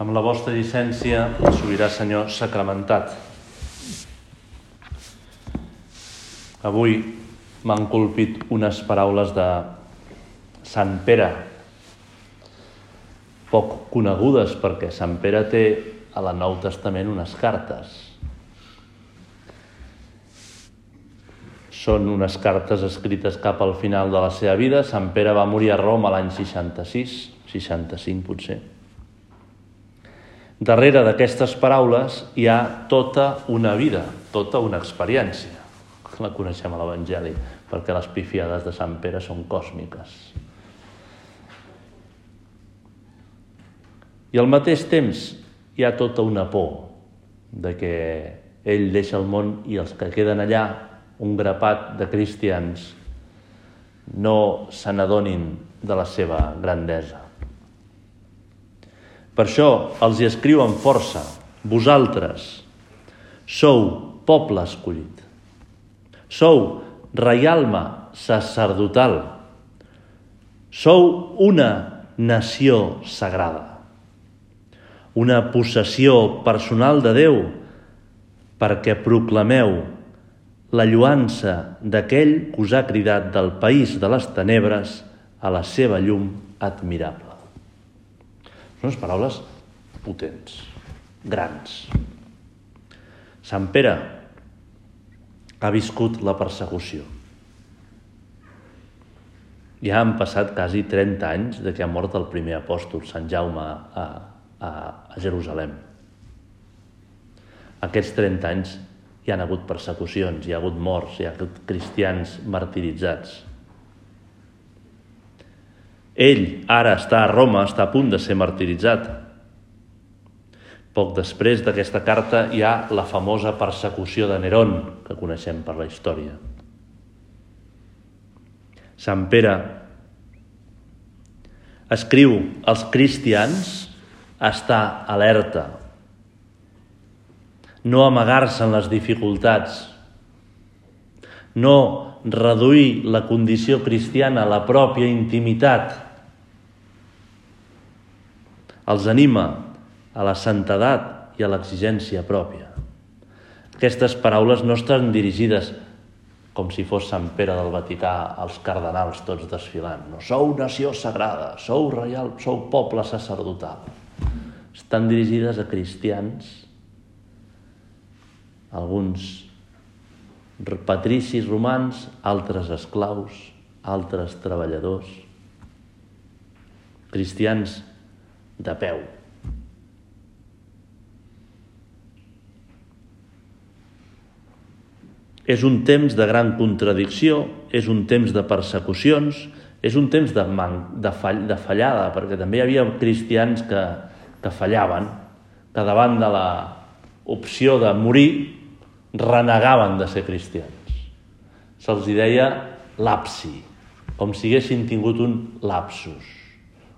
Amb la vostra llicència, sobirà Senyor sacramentat. Avui m'han colpit unes paraules de Sant Pere, poc conegudes perquè Sant Pere té a la Nou Testament unes cartes. Són unes cartes escrites cap al final de la seva vida. Sant Pere va morir a Roma l'any 66, 65 potser. Darrere d'aquestes paraules hi ha tota una vida, tota una experiència. La coneixem a l'Evangeli, perquè les pifiades de Sant Pere són còsmiques. I al mateix temps hi ha tota una por de que ell deixa el món i els que queden allà, un grapat de cristians, no se n'adonin de la seva grandesa. Per això els hi escriu amb força, vosaltres sou poble escollit, sou reialme sacerdotal, sou una nació sagrada, una possessió personal de Déu perquè proclameu la lluança d'aquell que us ha cridat del país de les tenebres a la seva llum admirable. Són unes paraules potents, grans. Sant Pere ha viscut la persecució. Ja han passat quasi 30 anys de que ha mort el primer apòstol, Sant Jaume, a, a, a Jerusalem. Aquests 30 anys hi han hagut persecucions, hi ha hagut morts, hi ha hagut cristians martiritzats. Ell ara està a Roma, està a punt de ser martiritzat. Poc després d'aquesta carta hi ha la famosa persecució de Nerón, que coneixem per la història. Sant Pere escriu als cristians estar alerta, no amagar-se en les dificultats, no reduir la condició cristiana a la pròpia intimitat. Els anima a la santedat i a l'exigència pròpia. Aquestes paraules no estan dirigides com si fos Sant Pere del Vaticà, els cardenals tots desfilant. No sou nació sagrada, sou reial, sou poble sacerdotal. Estan dirigides a cristians, alguns patricis romans, altres esclaus, altres treballadors, cristians de peu. És un temps de gran contradicció, és un temps de persecucions, és un temps de, man, de, fall, de fallada, perquè també hi havia cristians que, que fallaven, que davant de la opció de morir renegaven de ser cristians. Se'ls deia lapsi, com si haguessin tingut un lapsus,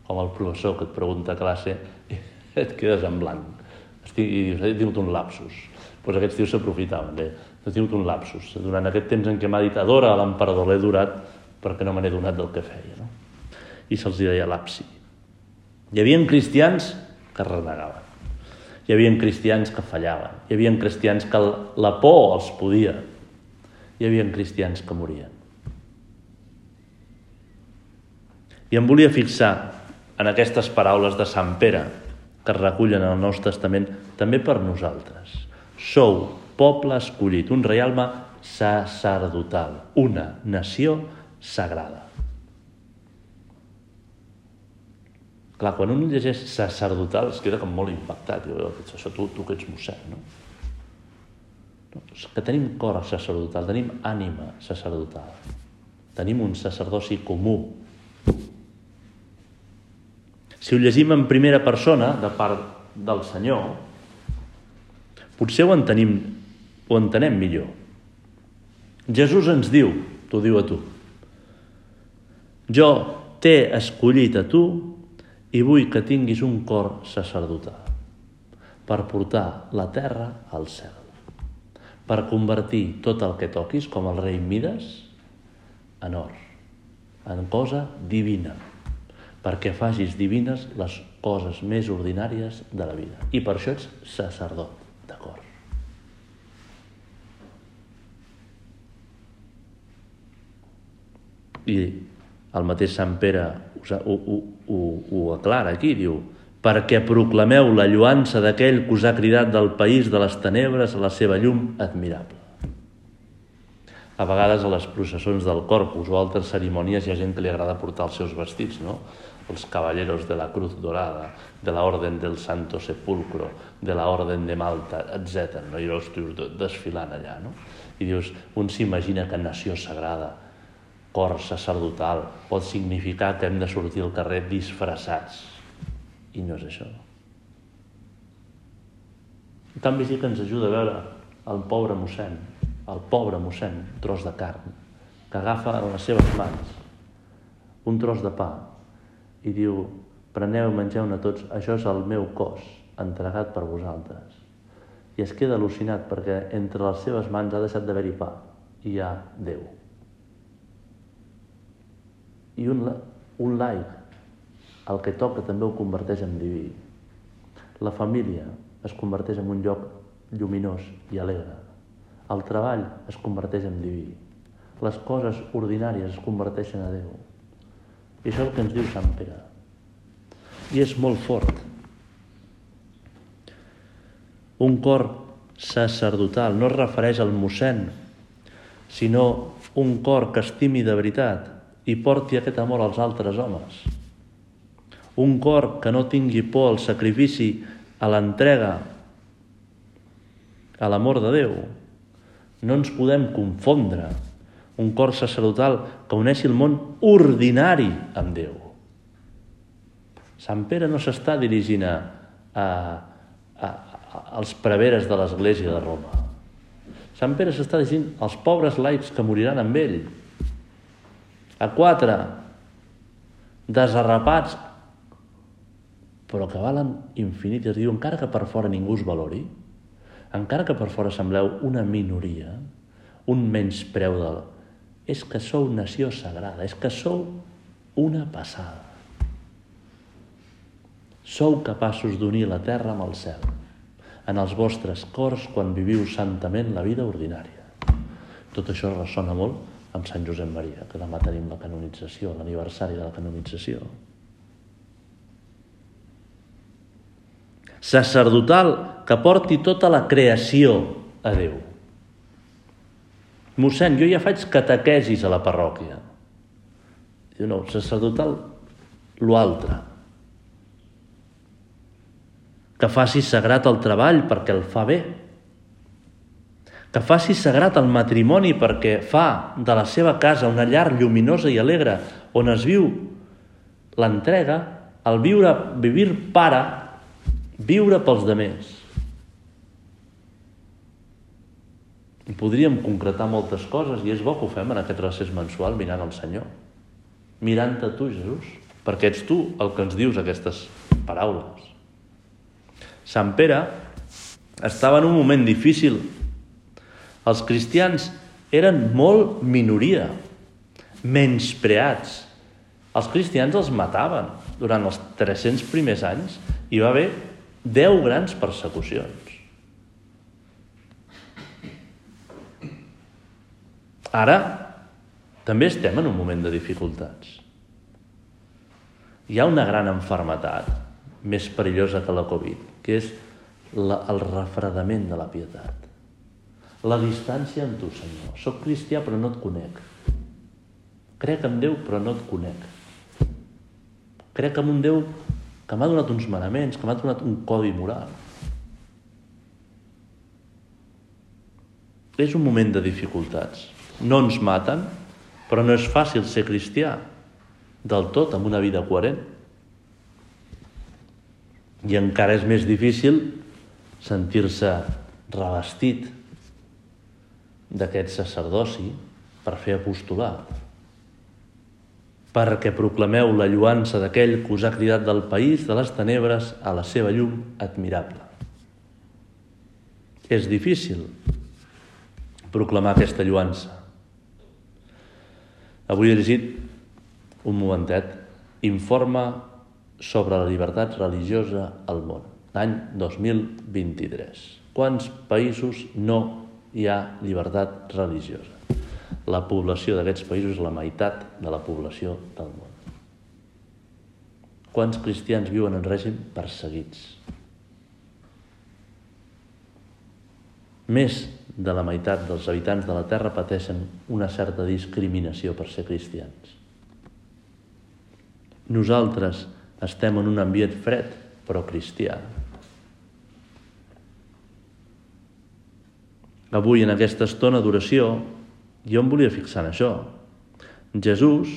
com el professor que et pregunta a classe i et quedes en blanc. Estic, I dius, he tingut un lapsus. Doncs pues aquests tios s'aprofitaven, eh? he tingut un lapsus. Durant aquest temps en què m'ha dit adora a l'emperador l'he durat perquè no me n'he donat del que feia. No? I se'ls deia lapsi. Hi havia cristians que renegaven. Hi havia cristians que fallaven. Hi havia cristians que la por els podia. Hi havia cristians que morien. I em volia fixar en aquestes paraules de Sant Pere que es recullen en el Nou Testament també per nosaltres. Sou poble escollit, un realme sacerdotal, una nació sagrada. Clar, quan un llegeix sacerdotal es queda com molt impactat. Jo, això tu, tu que ets mossèn, no? no? Que tenim cor sacerdotal, tenim ànima sacerdotal. Tenim un sacerdoci comú. Si ho llegim en primera persona, de part del Senyor, potser ho entenim, ho entenem millor. Jesús ens diu, t'ho diu a tu, jo t'he escollit a tu i vull que tinguis un cor sacerdotal per portar la terra al cel, per convertir tot el que toquis, com el rei Mides, en or, en cosa divina, perquè facis divines les coses més ordinàries de la vida. I per això ets sacerdot, d'acord? I el mateix Sant Pere ho, ho, ho, ho aclara aquí, diu perquè proclameu la lluança d'aquell que us ha cridat del país de les tenebres a la seva llum admirable. A vegades a les processons del Corpus o altres cerimònies hi ha gent que li agrada portar els seus vestits, no? Els caballeros de la Cruz Dorada, de la Orden del Santo Sepulcro, de la Orden de Malta, etc. No? I els tios desfilant allà, no? I dius, un s'imagina que nació sagrada, cor sacerdotal, pot significar que hem de sortir al carrer disfressats. I no és això. En canvi sí que ens ajuda a veure el pobre mossèn, el pobre mossèn, tros de carn, que agafa en les seves mans un tros de pa i diu, preneu, mengeu-ne tots, això és el meu cos, entregat per vosaltres. I es queda al·lucinat perquè entre les seves mans ha deixat d'haver-hi pa i hi ha Déu i un, un laic el que toca també ho converteix en diví. La família es converteix en un lloc lluminós i alegre. El treball es converteix en diví. Les coses ordinàries es converteixen a Déu. I això és el que ens diu Sant Pere. I és molt fort. Un cor sacerdotal no es refereix al mossèn, sinó un cor que estimi de veritat i porti aquest amor als altres homes. Un cor que no tingui por al sacrifici, a l'entrega, a l'amor de Déu. No ens podem confondre. Un cor sacerdotal que uneixi el món ordinari amb Déu. Sant Pere no s'està dirigint a, a, a, als preveres de l'Església de Roma. Sant Pere s'està dirigint als pobres laics que moriran amb ell, a quatre desarrapats, però que valen infinit. Es diu, encara que per fora ningú us valori, encara que per fora sembleu una minoria, un menyspreu del... És que sou nació sagrada, és que sou una passada. Sou capaços d'unir la terra amb el cel en els vostres cors quan viviu santament la vida ordinària. Tot això ressona molt amb Sant Josep Maria, que demà tenim la canonització, l'aniversari de la canonització. Sacerdotal que porti tota la creació a Déu. Mossèn, jo ja faig catequesis a la parròquia. Diu, no, sacerdotal, l'altre. Que faci sagrat el treball perquè el fa bé que faci sagrat el matrimoni perquè fa de la seva casa una llar lluminosa i alegre on es viu l'entrega, el viure, vivir para, viure pels demés. I podríem concretar moltes coses i és bo que ho fem en aquest recés mensual mirant el Senyor. Mirant-te tu, Jesús, perquè ets tu el que ens dius aquestes paraules. Sant Pere estava en un moment difícil els cristians eren molt minoria, menyspreats. Els cristians els mataven. Durant els 300 primers anys hi va haver 10 grans persecucions. Ara també estem en un moment de dificultats. Hi ha una gran enfermetat més perillosa que la Covid, que és la, el refredament de la pietat. La distància amb tu, Senyor. Soc cristià però no et conec. Crec en Déu però no et conec. Crec en un Déu que m'ha donat uns manaments, que m'ha donat un codi moral. És un moment de dificultats. No ens maten, però no és fàcil ser cristià del tot, amb una vida coherent. I encara és més difícil sentir-se revestit d'aquest sacerdoci per fer apostolat, perquè proclameu la lluança d'aquell que us ha cridat del país de les tenebres a la seva llum admirable. És difícil proclamar aquesta lluança. Avui he llegit un momentet, informe sobre la llibertat religiosa al món, l'any 2023. Quants països no hi ha llibertat religiosa? La població d'aquests països és la meitat de la població del món. Quants cristians viuen en règim perseguits? Més de la meitat dels habitants de la Terra pateixen una certa discriminació per ser cristians. Nosaltres estem en un ambient fred, però cristià. Avui, en aquesta estona d'oració, jo em volia fixar en això. Jesús,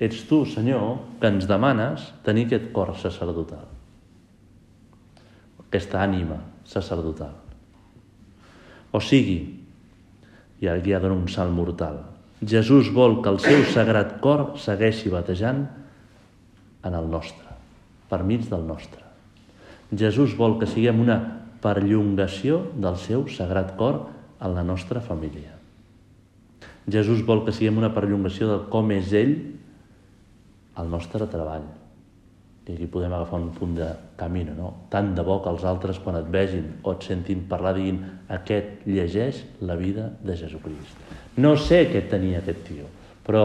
ets tu, Senyor, que ens demanes tenir aquest cor sacerdotal, aquesta ànima sacerdotal. O sigui, i aquí ha un salt mortal, Jesús vol que el seu sagrat cor segueixi batejant en el nostre per mig del nostre. Jesús vol que siguem una perllongació del seu sagrat cor en la nostra família. Jesús vol que siguem una perllongació de com és ell al nostre treball. I aquí podem agafar un punt de camí, no? Tant de bo que els altres, quan et vegin o et sentin parlar, diguin aquest llegeix la vida de Jesucrist. No sé què tenia aquest tio, però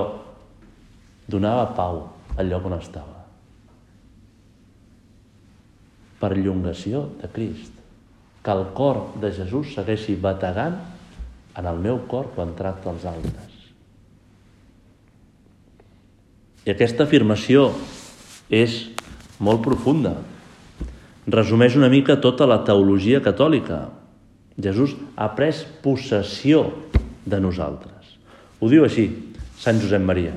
donava pau al lloc on estava perllongació de Crist. Que el cor de Jesús segueixi bategant en el meu cor quan tracta els altres. I aquesta afirmació és molt profunda. Resumeix una mica tota la teologia catòlica. Jesús ha pres possessió de nosaltres. Ho diu així, Sant Josep Maria.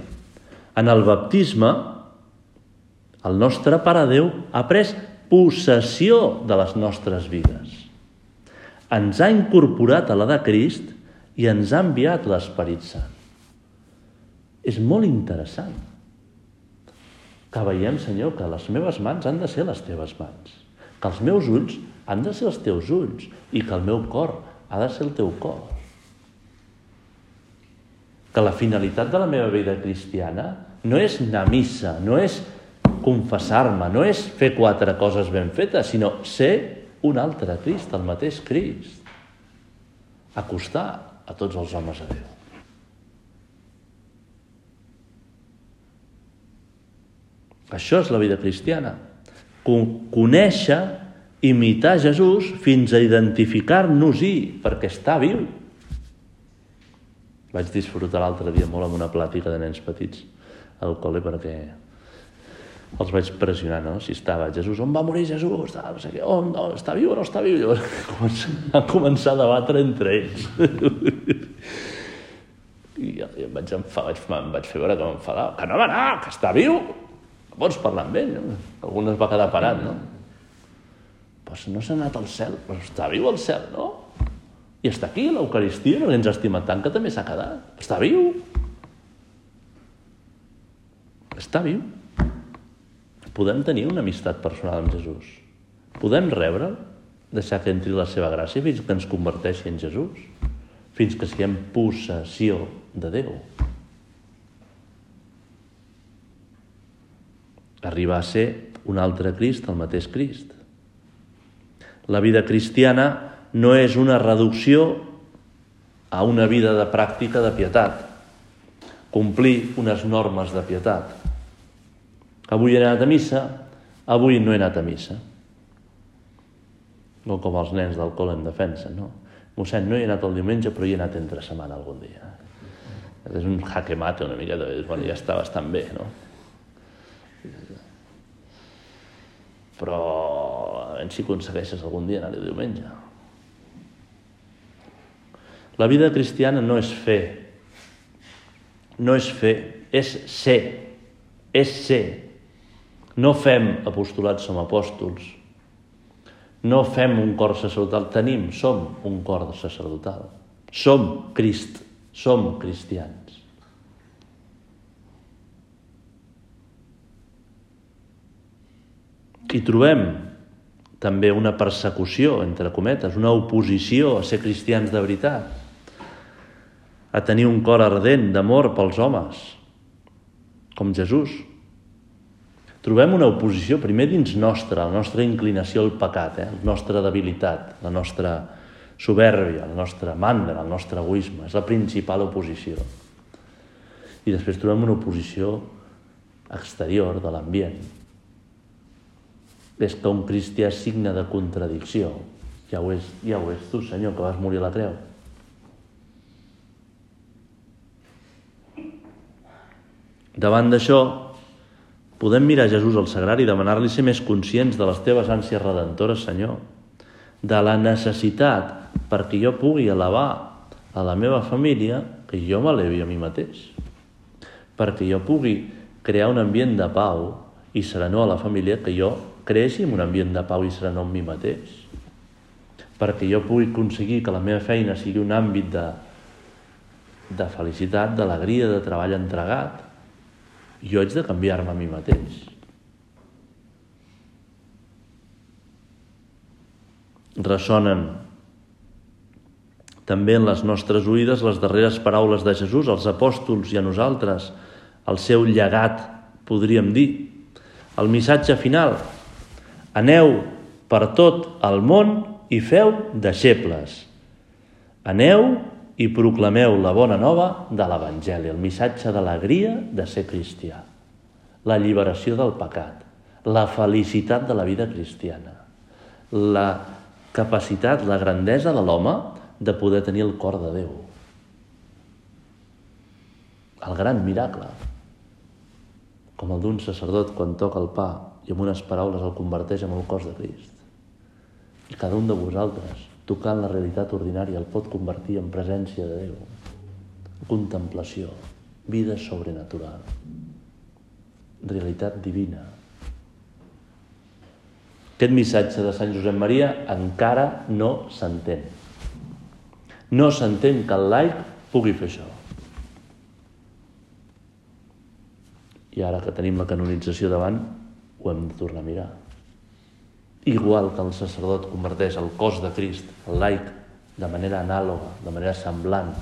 En el baptisme, el nostre Pare Déu ha pres possessió de les nostres vides. Ens ha incorporat a la de Crist i ens ha enviat l'Esperit Sant. És molt interessant que veiem, Senyor, que les meves mans han de ser les teves mans, que els meus ulls han de ser els teus ulls i que el meu cor ha de ser el teu cor. Que la finalitat de la meva vida cristiana no és anar a missa, no és confessar-me no és fer quatre coses ben fetes, sinó ser un altre Crist, el mateix Crist. Acostar a tots els homes a Déu. Això és la vida cristiana. Conèixer, imitar Jesús fins a identificar-nos-hi, perquè està viu. Vaig disfrutar l'altre dia molt amb una plàtica de nens petits al col·le perquè els vaig pressionar, no? Si estava Jesús, on va morir Jesús? Tal, no sé què, on, no, està viu o no està viu? Llavors van començar a debatre entre ells. I jo, jo em vaig enfadar, vaig, em vaig fer veure que m'enfadava. Que no va anar, que està viu! Pots parlar amb ell, no? Algun es va quedar parat, no? Pues no s'ha anat al cel, però està viu al cel, no? I està aquí, l'Eucaristia, perquè ens estima tant que també s'ha quedat. Està viu. Està viu podem tenir una amistat personal amb Jesús. Podem rebre'l, deixar que entri la seva gràcia fins que ens converteixi en Jesús, fins que siguem possessió de Déu. Arribar a ser un altre Crist, el mateix Crist. La vida cristiana no és una reducció a una vida de pràctica de pietat, complir unes normes de pietat. Avui he anat a missa, avui no he anat a missa. No com els nens del col en defensa, no? Mossèn, no he anat el diumenge, però hi he anat entre setmana algun dia. És un jaque mate una miqueta, bueno, ja està bastant bé, no? Però veure si aconsegueixes algun dia anar el diumenge. La vida cristiana no és fer, no és fer, és ser, és ser, no fem apostolats, som apòstols. No fem un cor sacerdotal, tenim, som un cor sacerdotal. Som Crist, som cristians. I trobem també una persecució, entre cometes, una oposició a ser cristians de veritat, a tenir un cor ardent d'amor pels homes, com Jesús, trobem una oposició primer dins nostra, la nostra inclinació al pecat, eh? la nostra debilitat, la nostra soberbia, la nostra mandra, el nostre egoisme. És la principal oposició. I després trobem una oposició exterior de l'ambient. És que un cristià és signe de contradicció. Ja ho és, ja ho és tu, Senyor, que vas morir a la creu. Davant d'això, podem mirar Jesús al sagrari i demanar-li ser més conscients de les teves ànsies redentores, Senyor, de la necessitat perquè jo pugui elevar a la meva família que jo m'elevi a mi mateix, perquè jo pugui crear un ambient de pau i serenor a la família que jo creixi en un ambient de pau i serenor en mi mateix, perquè jo pugui aconseguir que la meva feina sigui un àmbit de, de felicitat, d'alegria, de treball entregat, jo haig de canviar-me a mi mateix. Ressonen també en les nostres oïdes les darreres paraules de Jesús, als apòstols i a nosaltres, el seu llegat, podríem dir, el missatge final. Aneu per tot el món i feu deixebles. Aneu i proclameu la bona nova de l'Evangeli, el missatge d'alegria de ser cristià, l'alliberació del pecat, la felicitat de la vida cristiana, la capacitat, la grandesa de l'home de poder tenir el cor de Déu. El gran miracle, com el d'un sacerdot quan toca el pa i amb unes paraules el converteix en el cos de Crist. I cada un de vosaltres, tocant la realitat ordinària, el pot convertir en presència de Déu. Contemplació, vida sobrenatural, realitat divina. Aquest missatge de Sant Josep Maria encara no s'entén. No s'entén que el laic pugui fer això. I ara que tenim la canonització davant, ho hem de tornar a mirar. Igual que el sacerdot converteix el cos de Crist, el laic, de manera anàloga, de manera semblant,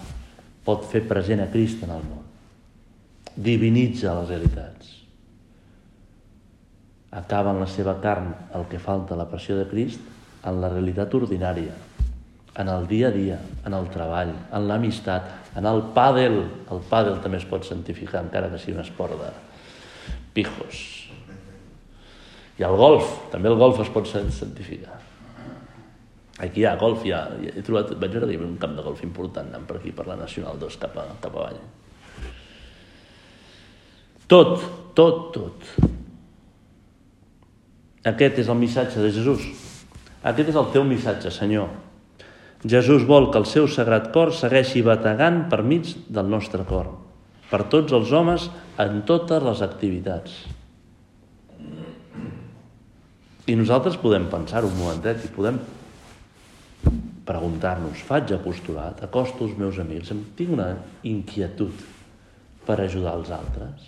pot fer present a Crist en el món. Divinitza les realitats. Acaba en la seva carn el que falta la passió de Crist en la realitat ordinària, en el dia a dia, en el treball, en l'amistat, en el pàdel. El pàdel també es pot santificar, encara que sigui un esport de pijos, i el golf, també el golf es pot santificar. Aquí hi ha golf, hi ha, he trobat, vaig veure que hi un camp de golf important anant per aquí, per la Nacional 2, cap, a, cap avall. Tot, tot, tot. Aquest és el missatge de Jesús. Aquest és el teu missatge, Senyor. Jesús vol que el seu sagrat cor segueixi bategant per mig del nostre cor, per tots els homes en totes les activitats. I nosaltres podem pensar un momentet i podem preguntar-nos, faig apostolat, acosto els meus amics, em tinc una inquietud per ajudar els altres?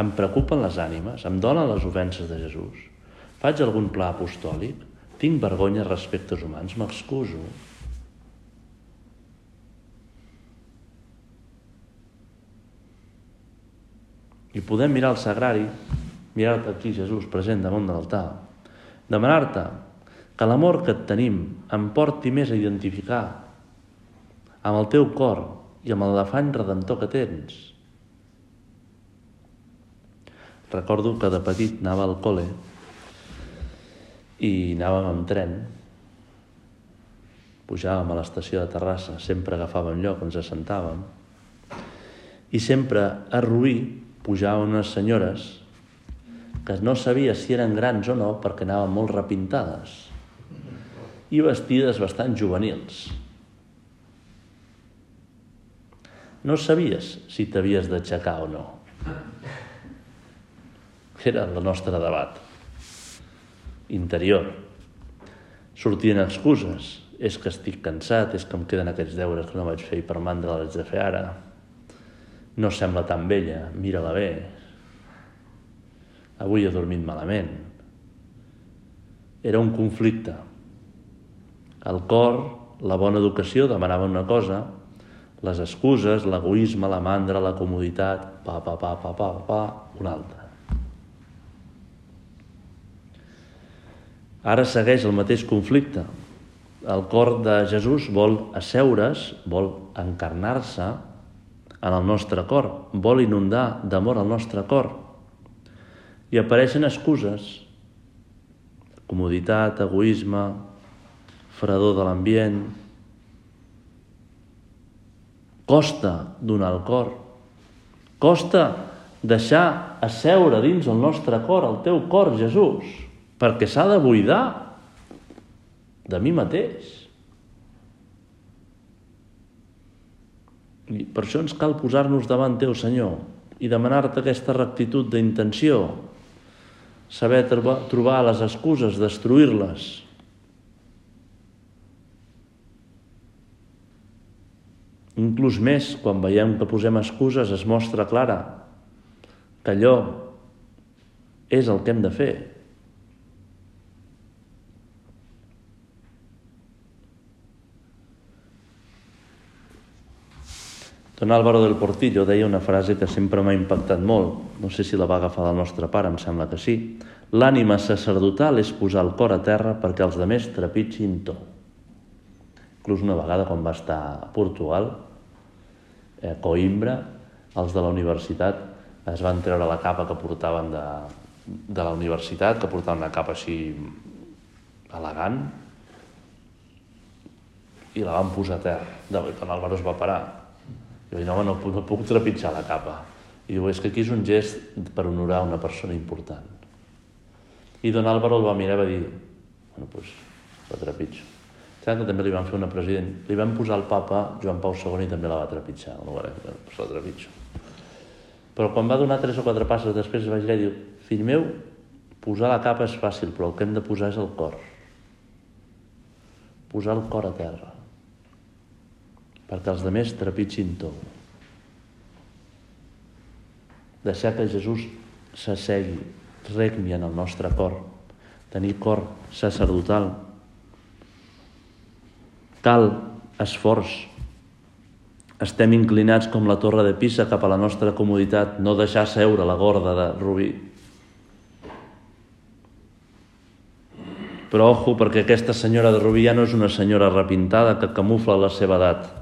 Em preocupen les ànimes? Em donen les ofenses de Jesús? Faig algun pla apostòlic? Tinc vergonya respecte als humans? M'excuso? I podem mirar el sagrari mirar-te aquí, Jesús, present damunt de l'altar, demanar-te que l'amor que et tenim em porti més a identificar amb el teu cor i amb l'afany redentor que tens. Recordo que de petit anava al col·le i anàvem amb tren, pujàvem a l'estació de Terrassa, sempre agafàvem lloc, ens assentàvem, i sempre a Ruí pujaven unes senyores que no sabia si eren grans o no perquè anaven molt repintades i vestides bastant juvenils. No sabies si t'havies d'aixecar o no. Era el nostre debat interior. Sortien excuses. És que estic cansat, és que em queden aquests deures que no vaig fer i per mandra l'haig de fer ara. No sembla tan vella, mira-la bé, avui he dormit malament. Era un conflicte. El cor, la bona educació, demanava una cosa, les excuses, l'egoisme, la mandra, la comoditat, pa, pa, pa, pa, pa, pa, un altre. Ara segueix el mateix conflicte. El cor de Jesús vol asseure's, vol encarnar-se en el nostre cor, vol inundar d'amor el nostre cor. I apareixen excuses, comoditat, egoisme, fredor de l'ambient, costa donar el cor, costa deixar asseure dins el nostre cor, el teu cor, Jesús, perquè s'ha de buidar de mi mateix. I per això ens cal posar-nos davant teu, Senyor, i demanar-te aquesta rectitud d'intenció, saber trobar les excuses, destruir-les, Inclús més, quan veiem que posem excuses, es mostra clara que allò és el que hem de fer. Don Álvaro del Portillo deia una frase que sempre m'ha impactat molt, no sé si la va agafar del nostre pare, em sembla que sí. L'ànima sacerdotal és posar el cor a terra perquè els demés trepitgin to. Inclús una vegada quan va estar a Portugal, a Coimbra, els de la universitat es van treure la capa que portaven de, de la universitat, que portaven una capa així elegant, i la van posar a terra. Don Álvaro es va parar vaig dir, no, no, no puc trepitjar la capa. I diu, és que aquí és un gest per honorar una persona important. I don Álvaro el va mirar i va dir, bueno, doncs, la trepitjo. Saben que també li van fer una president? Li van posar el papa Joan Pau II i també la va trepitjar. No, doncs la trepitjo. Però quan va donar tres o quatre passes després va girar i diu, fill meu, posar la capa és fàcil, però el que hem de posar és el cor. Posar el cor a terra perquè els demés trepitgin tot. Deixar que Jesús s'assegui, regni en el nostre cor, tenir cor sacerdotal. Cal esforç. Estem inclinats com la torre de Pisa cap a la nostra comoditat, no deixar seure la gorda de Rubí. Però ojo, perquè aquesta senyora de Rubí ja no és una senyora repintada que camufla la seva edat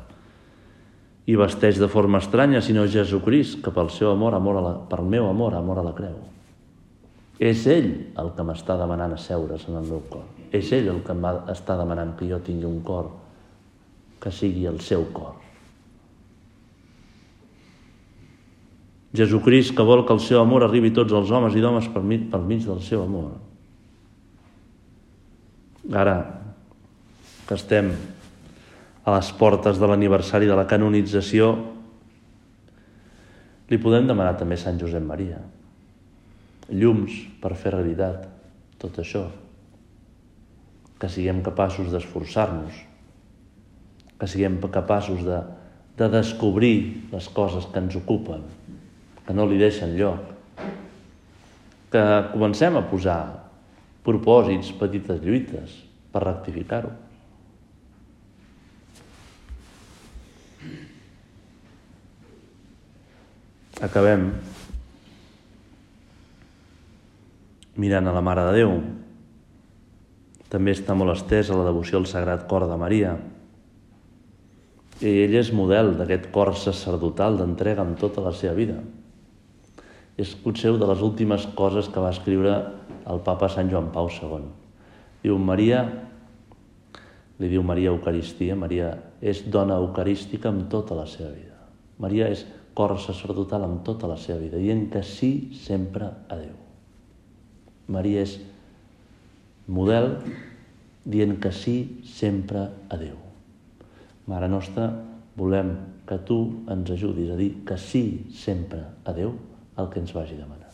i vesteix de forma estranya, sinó Jesucrist, que pel seu amor, amor a la, pel meu amor, amor a la creu. És ell el que m'està demanant asseure's en el meu cor. És ell el que m'està demanant que jo tingui un cor que sigui el seu cor. Jesucrist que vol que el seu amor arribi a tots els homes i dones per, mig, mig del seu amor. Ara que estem a les portes de l'aniversari de la canonització, li podem demanar també a Sant Josep Maria. Llums per fer realitat tot això. Que siguem capaços d'esforçar-nos, que siguem capaços de, de descobrir les coses que ens ocupen, que no li deixen lloc, que comencem a posar propòsits, petites lluites per rectificar-ho. Acabem mirant a la Mare de Déu. També està molt estesa la devoció al Sagrat Cor de Maria. I ell és model d'aquest cor sacerdotal d'entrega amb tota la seva vida. És potser una de les últimes coses que va escriure el papa Sant Joan Pau II. Diu, Maria, li diu Maria Eucaristia, Maria és dona eucarística amb tota la seva vida. Maria és cor sacerdotal amb tota la seva vida, dient que sí sempre a Déu. Maria és model dient que sí sempre a Déu. Mare nostra, volem que tu ens ajudis a dir que sí sempre a Déu el que ens vagi demanar.